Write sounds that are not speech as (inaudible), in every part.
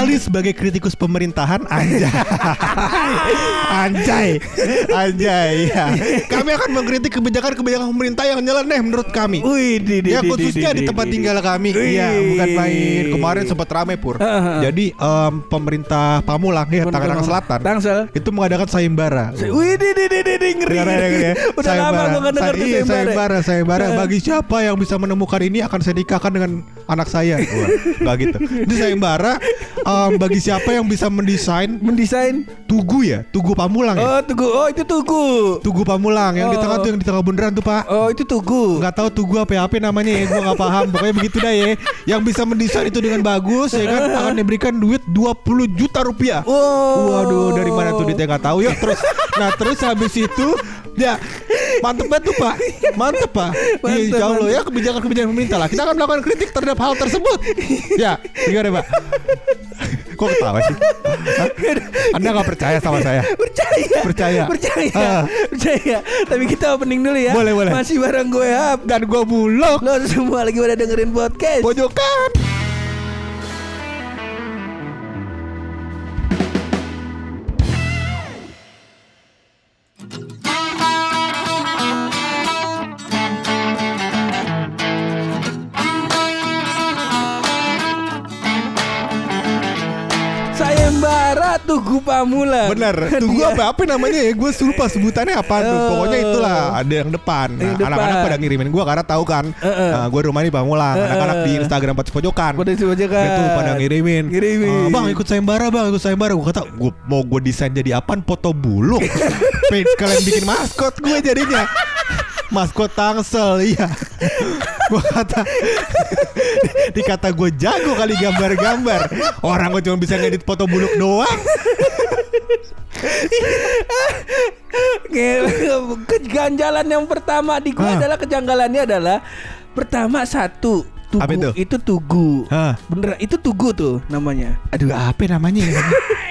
Kembali sebagai kritikus pemerintahan anjay. (laughs) anjay. Anjay ya. Kami akan mengkritik kebijakan-kebijakan pemerintah yang nyeleneh menurut kami. Wih, di, di, Ya di, khususnya di, di tempat di, di. tinggal kami. Iya, bukan main. Kemarin sempat ramai pur. Heeh. Jadi em, pemerintah Pamulang ya Tangerang Selatan Tangsel. itu mengadakan sayembara. Wih, di, di, di, di, di, ngeri. (laughs) Ya, ya. Lama gue Say- tuh iya, sayembara. sayembara, sayembara. Bagi siapa yang bisa menemukan ini akan saya nikahkan dengan anak saya. Wah, (laughs) gitu. Ini sayembara. Em, bagi siapa yang bisa mendesain Mendesain. tugu ya, tugu Pamulang ya. Oh, tugu. Oh, itu tugu. Tugu Pamulang yang di Oh. tengah tuh yang di tengah bundaran tuh Pak. Oh, itu tugu. Nggak tahu tugu apa ya, apa namanya ya, gua nggak paham. Pokoknya begitu dah ya. Yang bisa mendesain itu dengan bagus ya kan akan diberikan duit 20 juta rupiah. Oh. Waduh, dari mana tuh duitnya nggak tahu yuk. Terus, nah terus habis itu ya mantep banget tuh pak, mantep pak. Iya, Mantep, insya Allah mantep. ya kebijakan-kebijakan pemerintah lah. Kita akan melakukan kritik terhadap hal tersebut. ya, gimana pak? Kok ketawa sih? Hah? Anda nggak percaya sama saya? Percaya. Percaya. Percaya. Ah. Percaya. Tapi kita opening dulu ya. Boleh, boleh. Masih bareng gue Hap. Dan gua bulog Lo semua lagi pada dengerin podcast. pojokan. Tugu Pamulang. Bener, tunggu apa apa namanya ya? Gue lupa sebutannya apa tuh. Oh. Pokoknya itulah ada yang depan. Nah, anak-anak pada ngirimin gue karena tahu kan. Heeh. Nah, gue rumah di Pamulang. Heeh. Anak-anak di Instagram Podcast Pojokan. Pada kan. Itu pada ngirimin. Ngirimin. "Ah, bang ikut sayembara bang ikut sayembara Gue kata gue mau gue desain jadi apaan Foto buluk (laughs) kalian bikin maskot gue jadinya Maskot Tangsel Iya Gue kata Dikata gue jago kali gambar-gambar Orang gue cuma bisa ngedit foto buluk doang Kejanggalan yang pertama di gua adalah kejanggalannya adalah pertama satu tugu Apa itu? itu tugu. Hah. Beneran itu tugu tuh namanya. Aduh apa namanya ya? (laughs)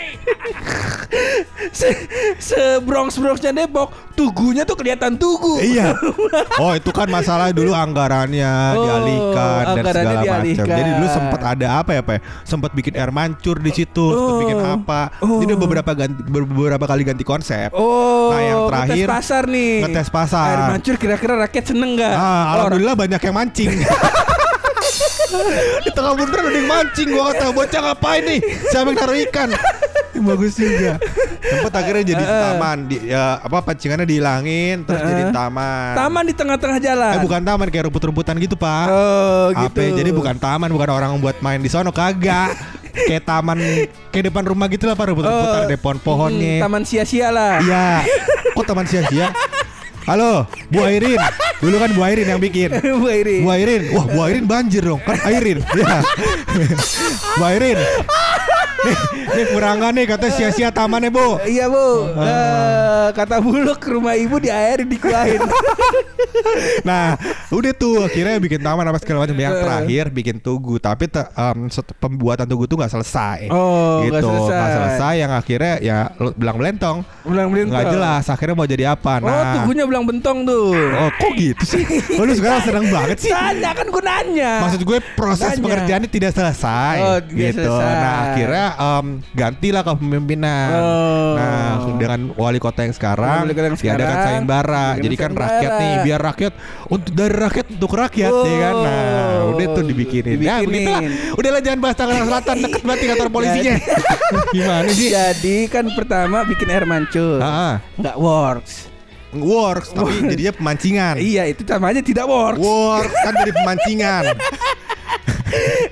Se, se Bronx Bronxnya Depok, tugunya tuh kelihatan tugu. Iya. (laughs) Oh itu kan masalah dulu anggarannya Oh, dialihkan dan segala macam. Jadi dulu sempat ada apa ya pak? Sempat bikin air mancur di situ, sempat Oh. bikin apa? Oh. Jadi beberapa ganti, beberapa kali ganti konsep. Oh, Nah, yang terakhir, ngetes pasar nih. ngetes pasar. Air mancur kira-kira rakyat seneng nggak? Ah, alhamdulillah banyak yang mancing. (laughs) di tengah bundaran ada yang mancing gua kata bocah ngapain nih siapa yang naruh ikan (laughs) bagus juga tempat akhirnya jadi eh. taman di ya, apa pancingannya dihilangin terus Eh, jadi eh. taman Taman di tengah-tengah jalan. Eh bukan taman kayak rumput-rumputan gitu pak Oh, gitu. Jadi bukan taman Bukan orang buat main di sono Kagak (laughs) Kayak taman Kayak depan rumah gitu lah pak Rumput-rumputan Oh, Ada pohon-pohonnya hmm, taman sia-sia lah. Iya Kok taman sia-sia Halo Bu Airin Dulu kan Bu Airin yang bikin (laughs) Bu Iri. Bu Airin Wah Bu Airin banjir dong Kan Airin ya. Bu Airin Nih, nih kurangan nih Kata sia-sia tamannya Bu Iya bu, Ah. Eh, kata buluk rumah ibu di air dikuahin. (laughs) Nah, udah tuh akhirnya bikin taman apa segala macam. Yang Eh. terakhir bikin tugu, tapi te- set- pembuatan tugu tuh nggak selesai. Oh, gitu, nggak selesai. nggak selesai. Yang akhirnya ya bilang belentong, Ulang belentong. nggak jelas. Akhirnya mau jadi apa? Oh Nah, tugunya belang bentong tuh. oh kok gitu sih? Oh, lu sekarang seneng banget sih. Tanya kan gue nanya. Maksud gue proses pengerjaannya tidak selesai Oh, gitu. selesai. Nah akhirnya em, gantilah kepemimpinan. Oh. Nah dengan wali kota yang sekarang Wali kota yang diadakan sekarang, sayembara. diadakan Jadi kan sayembara. rakyat nih biar rakyat untuk dari rakyat untuk rakyat ya kan. Nah Oh. udah tuh dibikinin. Ya Dibikinin. begitulah. Udahlah jangan bahas Tangerang Selatan deket banget kantor polisinya. (laughs) Gimana sih? Jadi kan pertama bikin air mancur. Ah, Nggak works. works tapi jadinya pemancingan. Iya itu namanya tidak works. Works kan jadi pemancingan. (laughs)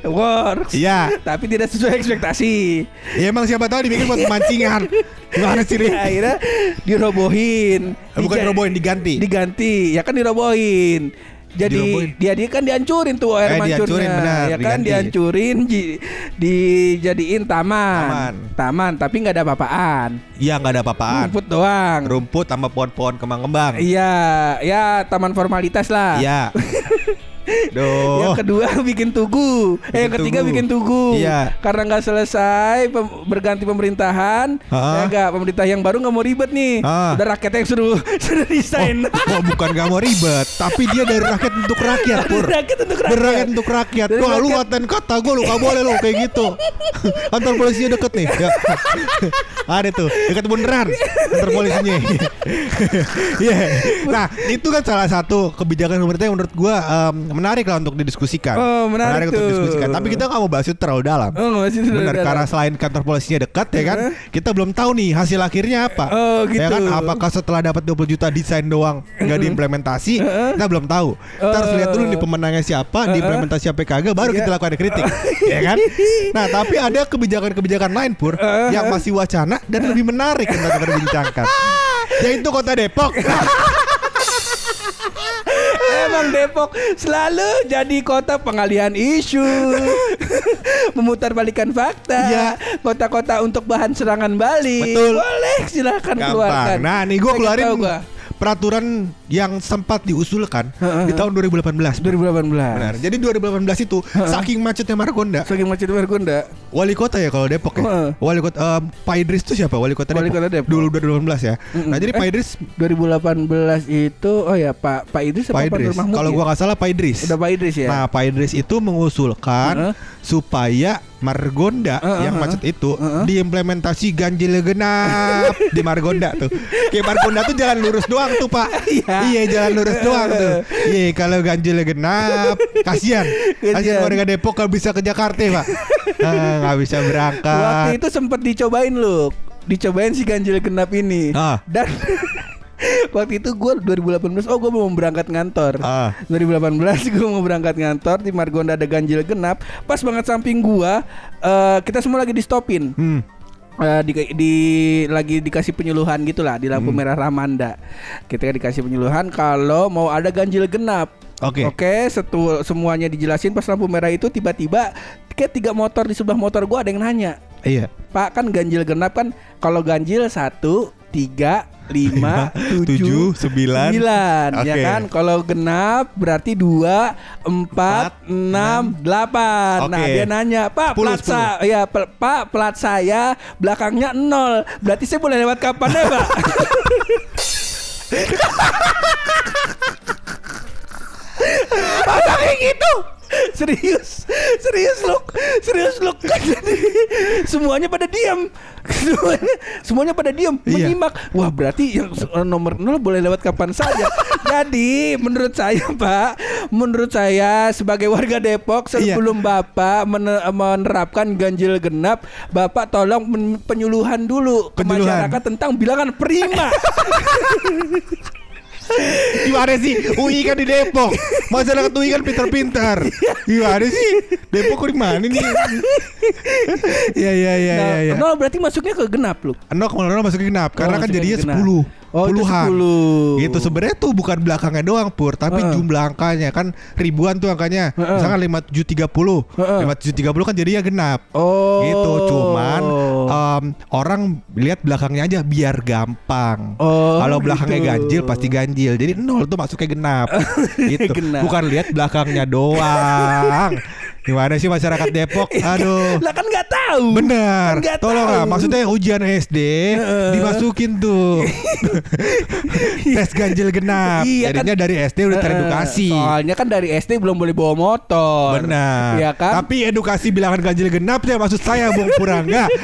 works. Iya. Tapi tidak sesuai ekspektasi. Ya emang siapa tahu dibikin buat pemancingan. Gimana sih Ri? Akhirnya dirobohin. Eh, bukan Dija- robohin diganti. Diganti. Ya kan dirobohin. Jadi Dirobohin. dia dia kan dihancurin tuh air Eh, mancurnya. dihancurin, benar, ya kan diganti. dihancurin ji- dijadiin taman. Taman. Taman, tapi nggak ada apa-apaan. Iya nggak ada apa-apaan. Rumput doang. Rumput sama pohon-pohon kembang-kembang. Iya, ya taman formalitas lah. Iya. (laughs) Duh. Yang kedua (laughs) bikin tugu. eh, yang Bikin ketiga tugu. bikin tugu. Iya. Karena nggak selesai pem- berganti pemerintahan. Ah. Ya nggak pemerintah yang baru nggak mau ribet nih. Ah. Udah rakyat yang suruh (laughs) suruh desain. Oh, bukan gak mau ribet, tapi dia dari rakyat untuk rakyat, Pur. rakyat untuk rakyat. Berakyat untuk rakyat. Dari Wah, lu ngatain kata gue lu gak boleh lu kayak gitu. (laughs) Kantor polisinya deket nih. Ya. Ada tuh, deket beneran kantor polisinya. Iya. Nah, itu kan salah satu kebijakan pemerintah yang menurut gua em, menarik lah untuk didiskusikan. Oh, menarik untuk tuh. didiskusikan. Tapi kita nggak mau bahas itu terlalu dalam. Oh, nggak masih Benar karena selain kantor polisinya dekat ya kan, kita belum tahu nih hasil akhirnya apa. Oh, gitu. Ya kan, apakah setelah dapat 20 juta desain doang nggak diimplementasi, kita belum tahu. Kita harus lihat dulu nih pemenangnya siapa, diimplementasi apa kagak, baru kita Iya. lakukan kritik, (laughs) ya kan? Nah, tapi ada kebijakan-kebijakan lain pur yang masih wacana dan lebih menarik untuk diperbincangkan, (laughs) yaitu kota Depok. (laughs) Emang Depok selalu jadi kota pengalihan isu, (laughs) memutarbalikan fakta, Iya. kota-kota untuk bahan serangan balik. Betul. Boleh silakan keluarkan. Nah, nih gue keluarin gua. Peraturan yang sempat diusulkan di tahun 2018. 2018. Benar. Jadi 2018 itu saking macetnya Margonda, Saking macet Margonda. wali kota ya kalau Depok ya. Wali kota em, Pak Idris itu siapa? Wali kota Wali Depok. kota Depok. Dulu 2018 ya. Nah, jadi Eh, Pak Idris 2018 itu oh ya Pak Pak Idris Pak Idris. Kalau ya? gua nggak salah Pak Idris. udah Pak Idris ya. Nah, Pak Idris itu mengusulkan supaya Margonda Heeh, yang heeh. macet itu Heeh. diimplementasi ganjil genap di Margonda tuh. Kayak Margonda tuh jalan lurus doang tuh, Pak. Iya. iya, jalan lurus doang tuh. Iya, kalau ganjil genap kasihan. Kasihan warga Depok nggak bisa ke Jakarta, Pak. Ah, nggak bisa Waktu berangkat. itu sempat dicobain loh. Dicobain si ganjil genap ini. Ah. Dan (laughs) (laughs) waktu itu gue 2018 oh gue mau berangkat ngantor. Ah. 2018 (laughs) gue mau berangkat ngantor di Margonda ada ganjil genap. Pas banget samping gua eh, kita semua lagi di stopin. Hmm. Eh, di, di- lagi dikasih penyuluhan gitulah di lampu Hmm. merah Ramanda. Kita dikasih penyuluhan kalau mau ada ganjil genap. Oke. Oke, setu, semuanya dijelasin pas lampu merah itu tiba-tiba kayak tiga motor di sebelah motor gua ada yang nanya. Iya. Pak kan ganjil genap kan kalau ganjil satu tiga lima tujuh sembilan. sembilan. Ya kan? Kalau genap berarti dua empat enam delapan. Nah dia nanya pak Sepuluh, plat saya ya pak plat saya belakangnya nol. Berarti saya boleh lewat kapan ya pak? (laughs) Masa kayak gitu? Serius, serius lu, serius kan (laughs) jadi semuanya pada diam, semuanya, semuanya pada diam Iya. menyimak. Wah berarti yang s- nomor nol boleh lewat kapan saja. (laughs) jadi menurut saya Pak, menurut saya sebagai warga Depok Iya. sebelum Bapak mene- menerapkan ganjil genap, Bapak tolong penyuluhan dulu ke Penyuluhan. masyarakat tentang bilangan prima. (laughs) Gimana sih? UI kan di Depok. Masyarakat UI kan pintar-pintar. Gimana sih? Depok kok di mana nih? Iya iya iya nah, iya. iya. nol berarti masuknya ke genap lu. Enok malah nol masuk ke genap karena kan masuknya jadinya genap. 10 Oh, itu puluhan 10. Gitu sebenarnya tuh bukan belakangnya doang pur Tapi Heeh. jumlah angkanya kan ribuan tuh angkanya Heeh. Misalkan 5730 Heeh. 5730 kan jadinya genap Oh. Gitu cuman em, orang lihat belakangnya aja biar gampang Oh, Kalau belakangnya gitu. ganjil pasti ganjil Jadi nol tuh masuknya genap (laughs) gitu. Genap. Bukan lihat belakangnya doang (laughs) Gimana sih masyarakat Depok (laughs) Aduh lah kan nggak tahu. Benar. Kan Tolong lah, maksudnya ujian SD dimasukin tuh (laughs) tes ganjil genap. Iya kan. Jadinya dari SD udah teredukasi. Soalnya kan dari SD belum boleh bawa motor. Benar. Iya kan? Tapi edukasi bilangan ganjil genap ya maksud saya Bung Purangga. (laughs)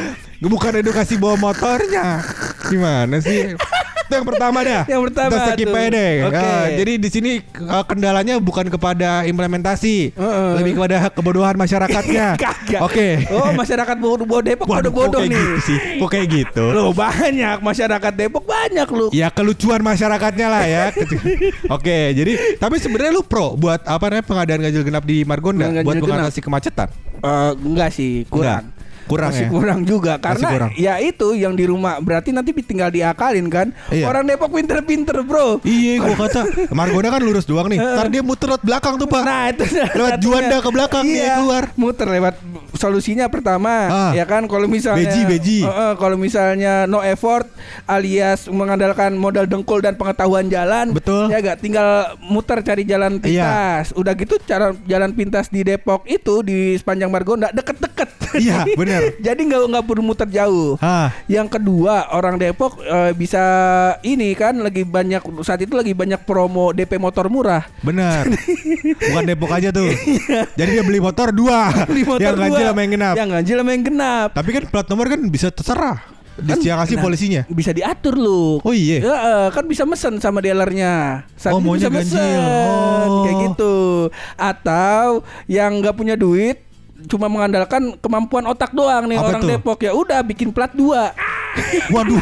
Bukan edukasi bawa motornya. Gimana sih? Itu yang pertama dah. Yang pertama Kita skip aja deh. Oke. Ah, jadi di sini eh, kendalanya bukan kepada implementasi, Heeh. lebih kepada kebodohan masyarakatnya. (laughs) Oke. Oh, masyarakat bodoh, bodoh Depok Waduh, bodoh bodoh kayak nih. gitu sih. Kok kayak gitu? Loh banyak masyarakat Depok banyak lu. Ya kelucuan masyarakatnya lah ya. (laughs) Oke, jadi tapi sebenarnya lu pro buat apa namanya pengadaan ganjil genap di Margonda buat mengatasi kemacetan. Eh, enggak sih, kurang. Enggak. Kurang Masih ya? kurang juga karena kurang. ya itu yang di rumah berarti nanti tinggal diakalin kan. Iya. Orang Depok pinter-pinter, Bro. Iya, gua kata Margonda kan lurus doang nih. Ntar dia muter lewat belakang tuh, Pak. Nah itu Lewat. Juanda ke belakang, dia iya, keluar. Muter lewat solusinya pertama Ah. ya kan kalau misalnya Beji, beji. Eh, eh, kalau misalnya no effort alias mengandalkan modal dengkul dan pengetahuan jalan Betul. ya gak tinggal muter cari jalan Iya. pintas udah gitu cara jalan pintas di Depok itu di sepanjang Margonda deket-deket Iya, bener. jadi nggak nggak perlu muter jauh Ah, yang kedua orang Depok eh, bisa ini kan lagi banyak saat itu lagi banyak promo DP motor murah bener. Bukan Depok aja tuh. (laughs) Jadi dia beli motor dua. Iya. Beli motor yang ganjil sama yang genap. Yang ganjil sama yang genap. Tapi kan plat nomor kan bisa terserah. Kan- Dia kasih nah, polisinya. Bisa diatur lu. Oh iya. Ya, eh, kan bisa mesen sama dealernya. Saat Oh, maunya bisa mesen. Oh. kayak gitu. Atau yang nggak punya duit cuma mengandalkan kemampuan otak doang nih Apa orang tuh? Depok ya udah bikin plat dua Waduh,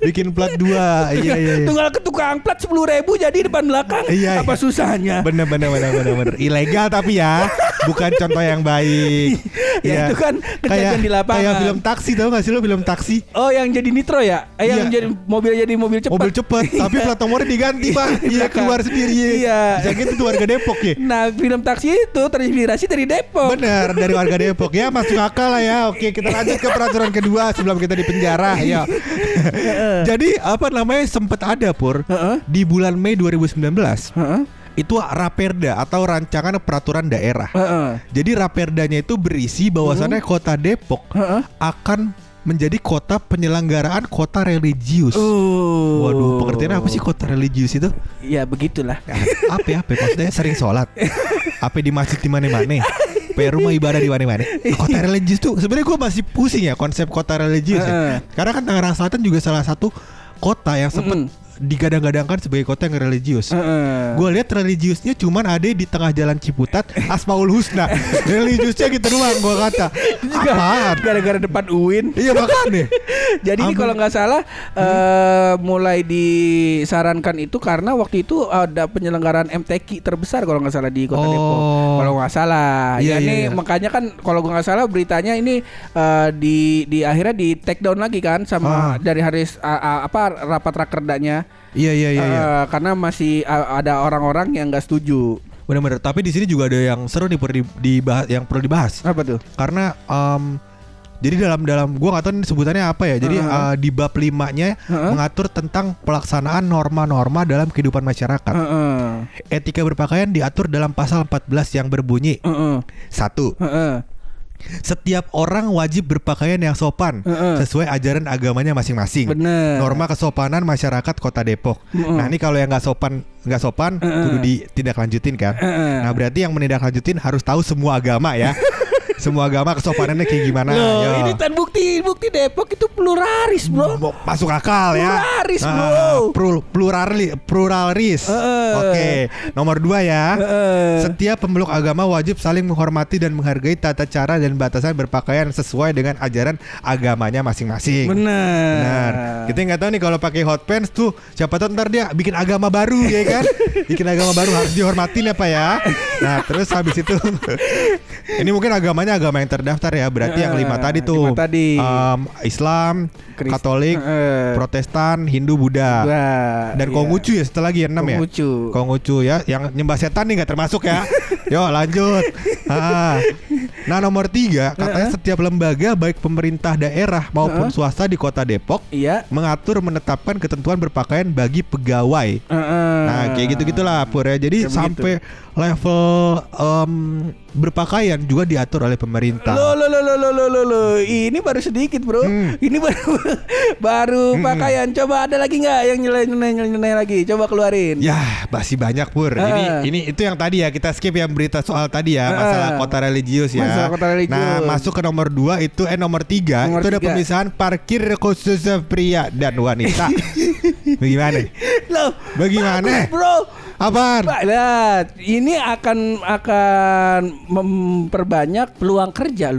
bikin plat dua. Iya iya. iya. tunggal ke tukang plat sepuluh ribu jadi depan belakang Iya, apa iya. susahnya Bener bener bener bener bener. Ilegal tapi ya, bukan contoh yang baik. (laughs) Ya, itu kan kejadian kayak, di lapangan. Kayak film taksi tau gak sih lo film taksi? oh yang jadi nitro ya eh, yang Iya. jadi mobil jadi mobil cepat Mobil cepet, (laughs) tapi plat nomornya diganti bang. Iya Iya keluar sendiri. Iya. Gitu tuh warga Depok ya. nah film taksi itu terinspirasi dari Depok Bener dari warga Depok ya masuk akal lah ya. Oke kita lanjut ke peraturan kedua sebelum kita di penjara ya. Jadi apa namanya sempat ada pur di bulan Mei 2019 Heeh. itu Raperda atau rancangan peraturan daerah. Heeh. Jadi Raperdanya itu berisi bahwasannya kota Depok akan menjadi kota penyelenggaraan kota religius. Oh. Waduh, pengertiannya apa sih kota religius itu? Ya begitulah. Ya, apa ya? Apa maksudnya sering sholat? (laughs) Apa di masjid di mana-mana? Apa rumah ibadah di mana-mana? (laughs) Kota religius tuh sebenarnya gue masih pusing ya konsep kota religius Heeh. ya. Karena kan Tangerang Selatan juga salah satu kota yang sempat Mm-mm. Digadang-gadangkan sebagai kota yang religius. Heeh. Gue lihat religiusnya cuman ada di tengah jalan Ciputat Asmaul Husna. religiusnya gitu doang gue kata. Apaan? Gara-gara depan UIN. Iya makanya. Jadi ini Ampun. kalau nggak salah eh, mulai disarankan itu karena waktu itu ada penyelenggaraan MTQ terbesar kalau nggak salah di Kota Oh. Depok. Kalau nggak salah. Iya, ya iya, ini iya. makanya kan kalau gua nggak salah beritanya ini eh, di di akhirnya di take down lagi kan sama Ah. dari hari a- a- apa rapat rakerdanya. Iya iya iya. iya. Eh, karena masih ada orang-orang yang nggak setuju. Benar-benar. Tapi di sini juga ada yang seru nih perlu di- dibahas, yang perlu dibahas. Apa tuh? Karena em, jadi dalam dalam gua nggak tahu ini sebutannya apa ya. Jadi Heeh. eh, di bab limanya Heeh. mengatur tentang pelaksanaan norma-norma dalam kehidupan masyarakat. Heeh. Etika berpakaian diatur dalam pasal 14 yang berbunyi Heeh. satu Heeh. Setiap orang wajib berpakaian yang sopan Heeh. sesuai ajaran agamanya masing-masing. Bener. Norma kesopanan masyarakat Kota Depok. Heeh. Nah ini kalau yang nggak sopan nggak sopan Heeh. kudu ditindaklanjutin kan. Heeh. Nah berarti yang menindaklanjutin harus tahu semua agama ya. (laughs) semua agama kesopanannya kayak gimana. Loh, Yo. ini kan bukti bukti Depok itu pluralis, Bro. Masuk akal ya. Pluralis, Ah, bro. plur- plurali, pluralis. Heeh. Oke, nomor dua ya. Heeh. Setiap pemeluk agama wajib saling menghormati dan menghargai tata cara dan batasan berpakaian sesuai dengan ajaran agamanya masing-masing. Benar. Benar. Kita nggak tahu nih kalau pakai hot pants tuh siapa tahu ntar dia bikin agama baru ya kan? (laughs) bikin agama baru harus dihormatin ya Pak ya. Nah, terus habis itu (laughs) ini mungkin agamanya agama yang terdaftar ya. Berarti yang lima Eh, tadi tuh. lima tadi. Em, Islam, Krist- Katolik, Eh. Protestan, Hindu, Buddha. Wah, Dan iya. Konghucu ya setelah lagi ya enam ya. Konghucu. Konghucu ya, yang nyembah setan nih nggak termasuk ya. (laughs) Yuk lanjut. Ah. Nah nomor tiga katanya Heeh. setiap lembaga baik pemerintah daerah maupun Heeh. swasta di kota Depok Iya. mengatur menetapkan ketentuan berpakaian bagi pegawai. Heeh. Nah kayak gitu gitulah Pur ya. Jadi Kayak sampai level em, berpakaian juga diatur oleh pemerintah. Lo lo lo lo lo lo lo lo. Ini baru sedikit bro. Hmm. Ini baru (laughs) baru pakaian. Coba ada lagi nggak yang nyelai nyelai nyelai lagi? Coba keluarin. Ya masih banyak Pur. Ini Heeh. ini itu yang tadi ya kita skip yang berita soal tadi ya masalah Heeh. kota religius ya. Masalah kota religius. Nah masuk ke nomor dua itu eh nomor tiga Nomor itu ada tiga. pemisahan parkir khusus pria dan wanita. (laughs) Bagaimana? Loh. Bagaimana? bagus, bro? Pak, lihat, ini akan akan memperbanyak peluang kerja,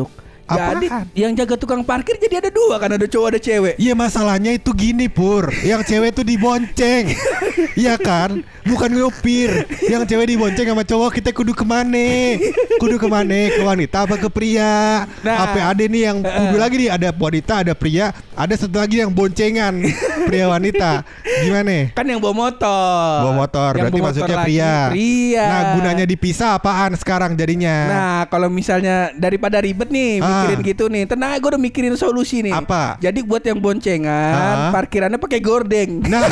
loh. Jadi Apaan? yang jaga tukang parkir jadi ada dua kan ada cowok ada cewek. Iya masalahnya itu gini Pur Yang cewek tuh dibonceng (laughs) Iya kan Bukan ngupir Yang cewek dibonceng sama cowok Kita kudu ke mana Kudu ke mana Ke wanita apa ke pria Nah. Apa ada nih yang Kudu lagi nih Ada wanita ada pria Ada satu lagi yang boncengan Pria wanita Gimana Kan yang bawa motor. Bawa motor Yang Berarti bawa motor maksudnya lagi pria Pria. Nah gunanya dipisah apaan sekarang jadinya Nah, kalau misalnya daripada ribet nih Ah. Mikirin gitu nih, tenang gue udah mikirin solusi nih. Apa? Jadi buat yang boncengan, Ah. parkirannya pakai gordeng. Nah (laughs)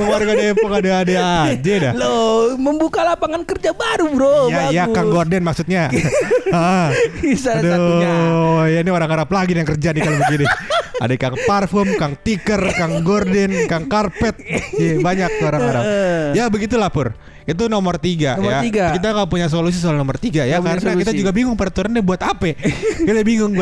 Warga Depok ada-ada aja dah Loh, membuka lapangan kerja baru, Bro. Ya, ya Bagus. Kang Gordon maksudnya. (laughs) ah. Salah Aduh, satunya. ya ini orang Arab lagi yang kerja nih kalau begini. Ada Kang Parfum, Kang Tiker, Kang Gordon, Kang Karpet. Iya, banyak orang Arab. (laughs) Ya begitulah Pur. Itu nomor tiga Nomor ya. tiga. Kita nggak punya solusi soal nomor tiga ya punya karena kita juga bingung peraturannya buat apa. (laughs) kita bingung.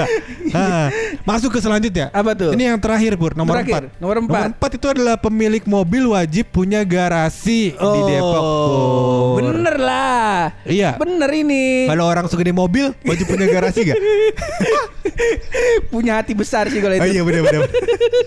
Ah, masuk ke selanjutnya. Apa tuh? Ini yang terakhir Pur, nomor Terakhir, empat. nomor empat. empat itu adalah pemilik mobil wajib punya garasi di Depok. Pur. Oh, bener lah. Iya. Bener ini. Kalau orang segede mobil wajib punya garasi gak? (laughs) Punya hati besar sih kalau Oh itu. iya bener bener.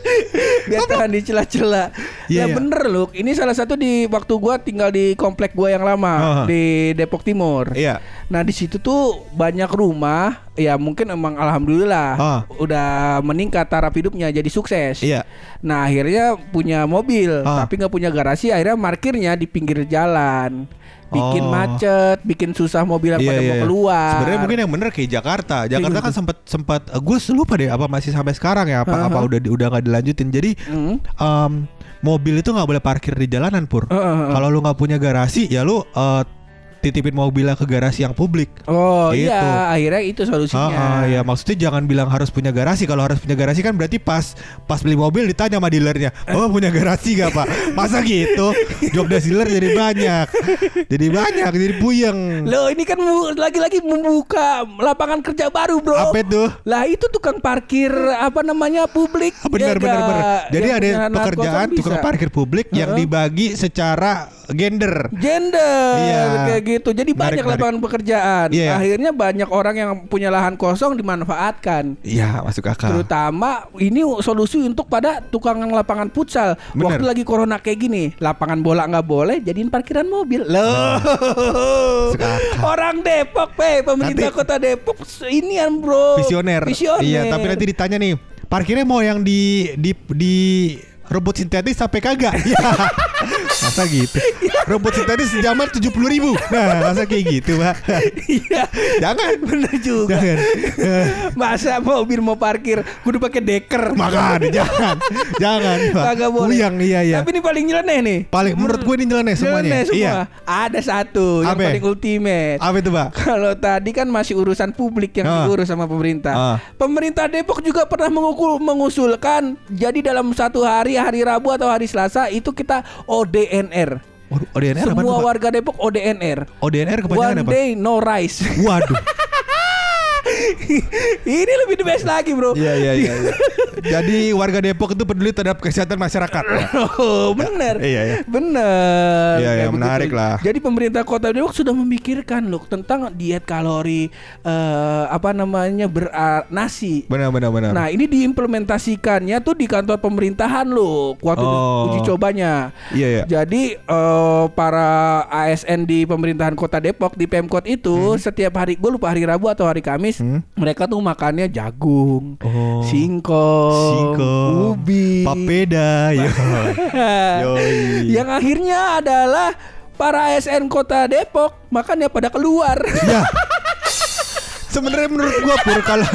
(laughs) Biar tahan di celah-celah. Iya, ya iya. bener loh. Ini salah satu di waktu gua tinggal di komplek gua yang lama Oh. di Depok Timur. Iya. Nah di situ tuh banyak rumah ya mungkin emang alhamdulillah Ah. udah meningkat taraf hidupnya jadi sukses. Iya. Nah akhirnya punya mobil Ah. tapi nggak punya garasi akhirnya parkirnya di pinggir jalan. Bikin Oh. macet, bikin susah mobil yang pada mau keluar. Sebenarnya mungkin yang bener kayak Jakarta. Jakarta kan sempat sempat gue lupa deh apa masih sampai sekarang ya apa apa Uh-huh. udah udah nggak dilanjutin. Jadi Hmm. em, mobil itu nggak boleh parkir di jalanan pur. Uh, uh, uh. Kalau lu nggak punya garasi ya lu eh, titipin mobilnya ke garasi yang publik. Oh Gitu. iya, akhirnya itu solusinya. Ah, ah, ya maksudnya jangan bilang harus punya garasi. Kalau harus punya garasi kan berarti pas pas beli mobil ditanya sama dealernya, oh punya garasi gak pak? (laughs) Masa gitu? Job dealer jadi banyak, jadi banyak, jadi puyeng. Loh ini kan lagi-lagi membuka lapangan kerja baru bro. Apa itu? Lah itu tukang parkir apa namanya publik. Benar Ya benar benar. Jadi Yang ada pekerjaan tukang parkir publik yang Heeh. dibagi secara gender. Gender Iya. kayak gitu. Jadi Menarik, banyak lapangan pekerjaan. Iya, iya. Akhirnya banyak orang yang punya lahan kosong dimanfaatkan. Iya masuk akal. Terutama ini solusi untuk pada tukang lapangan futsal. Bener. Waktu lagi corona kayak gini, lapangan bola nggak boleh, jadiin parkiran mobil. Loh, akal. orang Depok, pe, pemerintah Nanti- kota Depok, ini yang bro. Visioner. Visioner. Iya tapi nanti ditanya nih, parkirnya mau yang di di di rumput sintetis sampai kagak? (laughs) Iya. Masa gitu? Rumput sintetis sejaman tujuh puluh ribu. Nah masa kayak gitu pak? Iya, Jangan. bener juga. Jangan. Masa mobil mau parkir kudu pakai deker. Makan, jangan, jangan. Pak. Kagak boleh. Uyang, iya iya. Tapi ini paling nyeleneh nih. Paling menurut gue ini nyeleneh semuanya. Nyeleneh semua. Iya. Ada satu yang paling ultimate. Apa itu pak? Kalau tadi kan masih urusan publik yang Ah. diurus sama pemerintah. Ah. Pemerintah Depok juga pernah mengukul, mengusulkan jadi dalam satu hari hari Rabu atau hari Selasa itu kita ODNR. ODNR apa Semua tuh, Pak? warga Depok ODNR. ODNR kepanjangan One apa? day no rice. Waduh. (laughs) Ini lebih the best lagi, Bro. Iya iya iya. (laughs) Jadi warga Depok itu peduli terhadap kesehatan masyarakat. (laughs) Oh, bener. Iya, iya. Bener. Iya, iya, menarik begitu. lah. Jadi pemerintah Kota Depok sudah memikirkan loh tentang diet kalori eh, apa namanya ber nasi. Benar benar benar. Nah, ini diimplementasikannya tuh di kantor pemerintahan loh waktu Oh. uji cobanya. Iya iya. Jadi eh, para ASN di pemerintahan Kota Depok di Pemkot itu setiap hari gue lupa hari Rabu atau hari Kamis Hmm. mereka tuh makannya jagung, Oh. singkong, Singkong, ubi, papeda, (laughs) yo. Yoi. yang akhirnya adalah para ASN Kota Depok makannya pada keluar. Ya. (laughs) Sebenarnya menurut gua pur kalau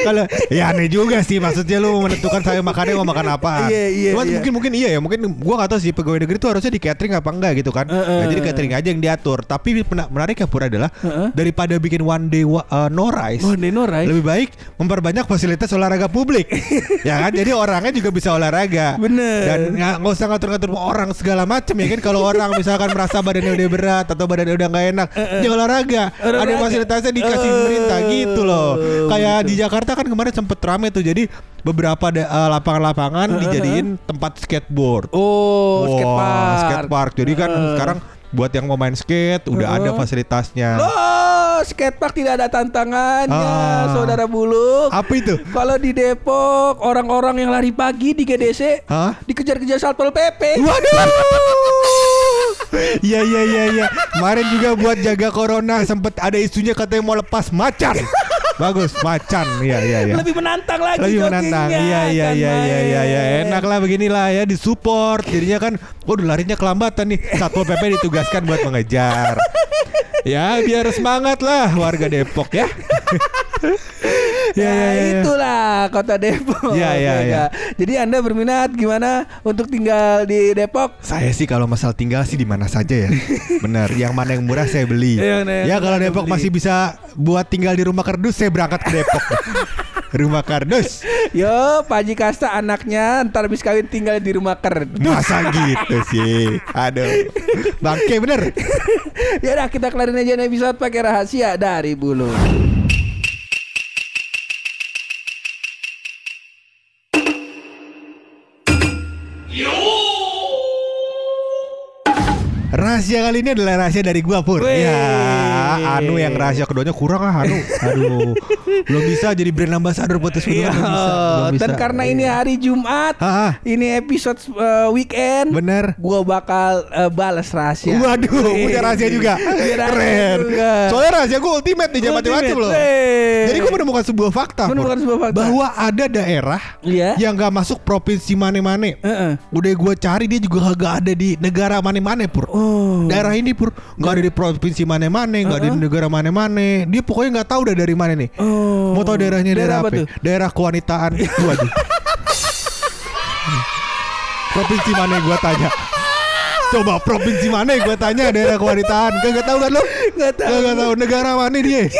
kalau ya aneh juga sih maksudnya lu menentukan saya makannya mau makan apa. Iya, iya, Cuma iya. mungkin mungkin iya ya mungkin gua nggak tahu sih pegawai negeri itu harusnya di catering apa enggak gitu kan. Heeh. Nah, jadi catering aja yang diatur. Tapi mena- menarik ya pur adalah Heeh. daripada bikin one day wa- uh, no rice. Oh, Neno Rice. Lebih baik memperbanyak fasilitas olahraga publik, (laughs) ya kan? Jadi orangnya juga bisa olahraga. Bener. Dan nggak usah ngatur-ngatur orang segala macam ya kan? Kalau orang misalkan merasa badannya udah berat atau badannya udah nggak enak, dia olahraga. Ada Olahraga. fasilitasnya dikasih Eh, pemerintah gitu loh. Kayak di Jakarta kan kemarin sempet rame tuh. Jadi beberapa eh, lapangan-lapangan dijadiin tempat skateboard. Oh, Wah, skatepark. skatepark. Jadi kan Heeh. sekarang Buat yang mau main skate udah ada Heeh. fasilitasnya. Loh, skatepark tidak ada tantangannya, Ah. saudara Buluk. Apa itu? Kalau di Depok, orang-orang yang lari pagi di GDC Hah? dikejar-kejar Satpol PP. (laughs) Iya iya iya iya. Kemarin juga buat jaga corona sempet ada isunya katanya mau lepas macan. Bagus, macan. Iya iya iya. Lebih menantang lagi Lebih menantang. Iya iya kan iya iya iya iya. main. Enak lah beginilah ya disupport. Jadinya kan waduh larinya kelambatan nih. Satpol PP ditugaskan buat mengejar. Ya biar semangat lah warga Depok ya. ya, (laughs) Ya, ya, ya, ya. itulah kota Depok. Ya, ya, ya. Kak. Jadi Anda berminat gimana untuk tinggal di Depok? Saya sih kalau masalah tinggal sih di mana saja ya. Benar, yang mana yang murah saya beli. Yang ya kalau Depok beli. masih bisa buat tinggal di rumah kardus, saya berangkat ke Depok. (laughs) rumah kardus. Yo, Pak Haji Kasta anaknya ntar habis kawin tinggal di rumah kerdus. Masa gitu sih? Aduh. Bangke bener. (laughs) ya udah kita kelarin aja nih episode pakai rahasia dari bulu. Rahasia kali ini adalah rahasia dari gua Pur Wih. Ya Anu yang rahasia keduanya kurang lah Anu Aduh Belum bisa jadi brand ambassador buat Iya, belum bisa, belum bisa. dan karena ini hari Jumat, Hah, ini episode uh, weekend, Bener gua bakal uh, balas rahasia. Waduh, Wih. punya rahasia juga. Keren. juga. Soalnya rahasia gue ultimate nih, jangan macam-macam loh. Jadi gue menemukan sebuah fakta, Pur. Menemukan sebuah fakta. bahwa ada daerah Iya. yang gak masuk provinsi mana-mana. Udah gue cari dia juga kagak ada di negara mana-mana pur. Oh. Daerah ini pur nggak ada di provinsi mana-mana, nggak ada di negara mana-mana. Dia pokoknya nggak tahu udah dari mana nih. Oh. Mau tahu daerahnya daerah, Daerah apa tuh? Daerah kewanitaan. (laughs) Waduh. provinsi mana gue tanya? Coba provinsi mana gue tanya daerah kewanitaan? Gak tahu kan lo? Nggak tahu. Gak tahu negara mana dia? (laughs)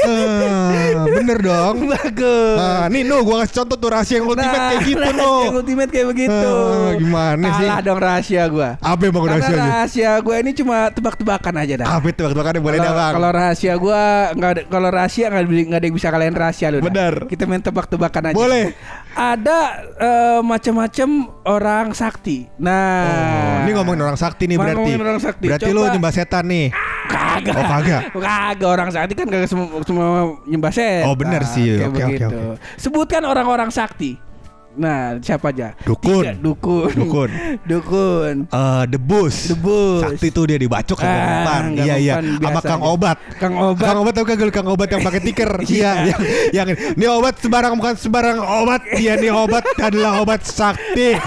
Ah, bener dong. Bagus. Nah, nih no, gue kasih contoh tuh rahasia yang ultimate kayak gitu rahasia no. yang ultimate kayak begitu. Ah, gimana sih? Kalah dong rahasia gua. Apa emang Karena rahasianya? rahasia gua ini cuma tebak-tebakan aja dah. Apa itu tebak-tebakannya boleh dah Kalau- bang? Kalau rahasia gua nggak ada kalau rahasia nggak ada yang bisa kalian rahasia lu. dah. Bener. Kita main tebak-tebakan aja. Boleh. Ada eh, macam-macam orang sakti. Nah, Oh, ini ngomongin orang sakti nih berarti. Ngomongin orang sakti. Berarti Coba. lu nyembah setan nih. Kagak. Oh, kagak. Kagak orang sakti kan kagak semua, semua nyembah setan. Oh, bener sih. Oke, oke, begitu. oke. Sebutkan orang-orang sakti. Nah, siapa aja? Dukun. Tiga, dukun. Dukun. (laughs) dukun. Eh, debus. Debus. Sakti tuh dia dibacok sama Ah, mempan. Iya iya. Sama Kang. Obat. Kang Obat. Kang Obat tau kagak lu Kang Obat yang pakai tiker? (laughs) Iya. Iya, yang, yang ini obat sembarang bukan sembarang obat. Iya nih obat adalah obat sakti.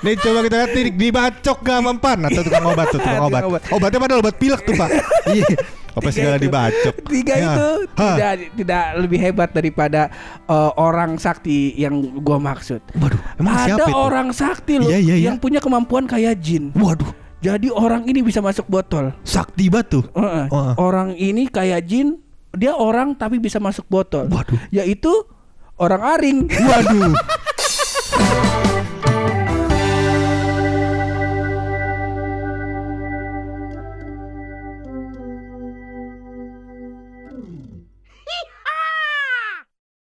Nih coba kita lihat nih dibacok gak mempan atau tukang obat tuh tukang obat. obat. Obatnya padahal obat pilek tuh pak. (laughs) Iya. Apa segala itu- dibacok. Tiga Ya. itu Hah. tidak tidak lebih hebat daripada eh, orang sakti yang gua maksud. Waduh, emang Ada siapa itu? orang sakti loh Iya, iya, iya. yang punya kemampuan kayak jin. Waduh, Jadi orang ini bisa masuk botol. sakti batu. Heeh. Heeh. Orang ini kayak jin, dia orang tapi bisa masuk botol. Waduh. Yaitu orang aring. Waduh. (laughs)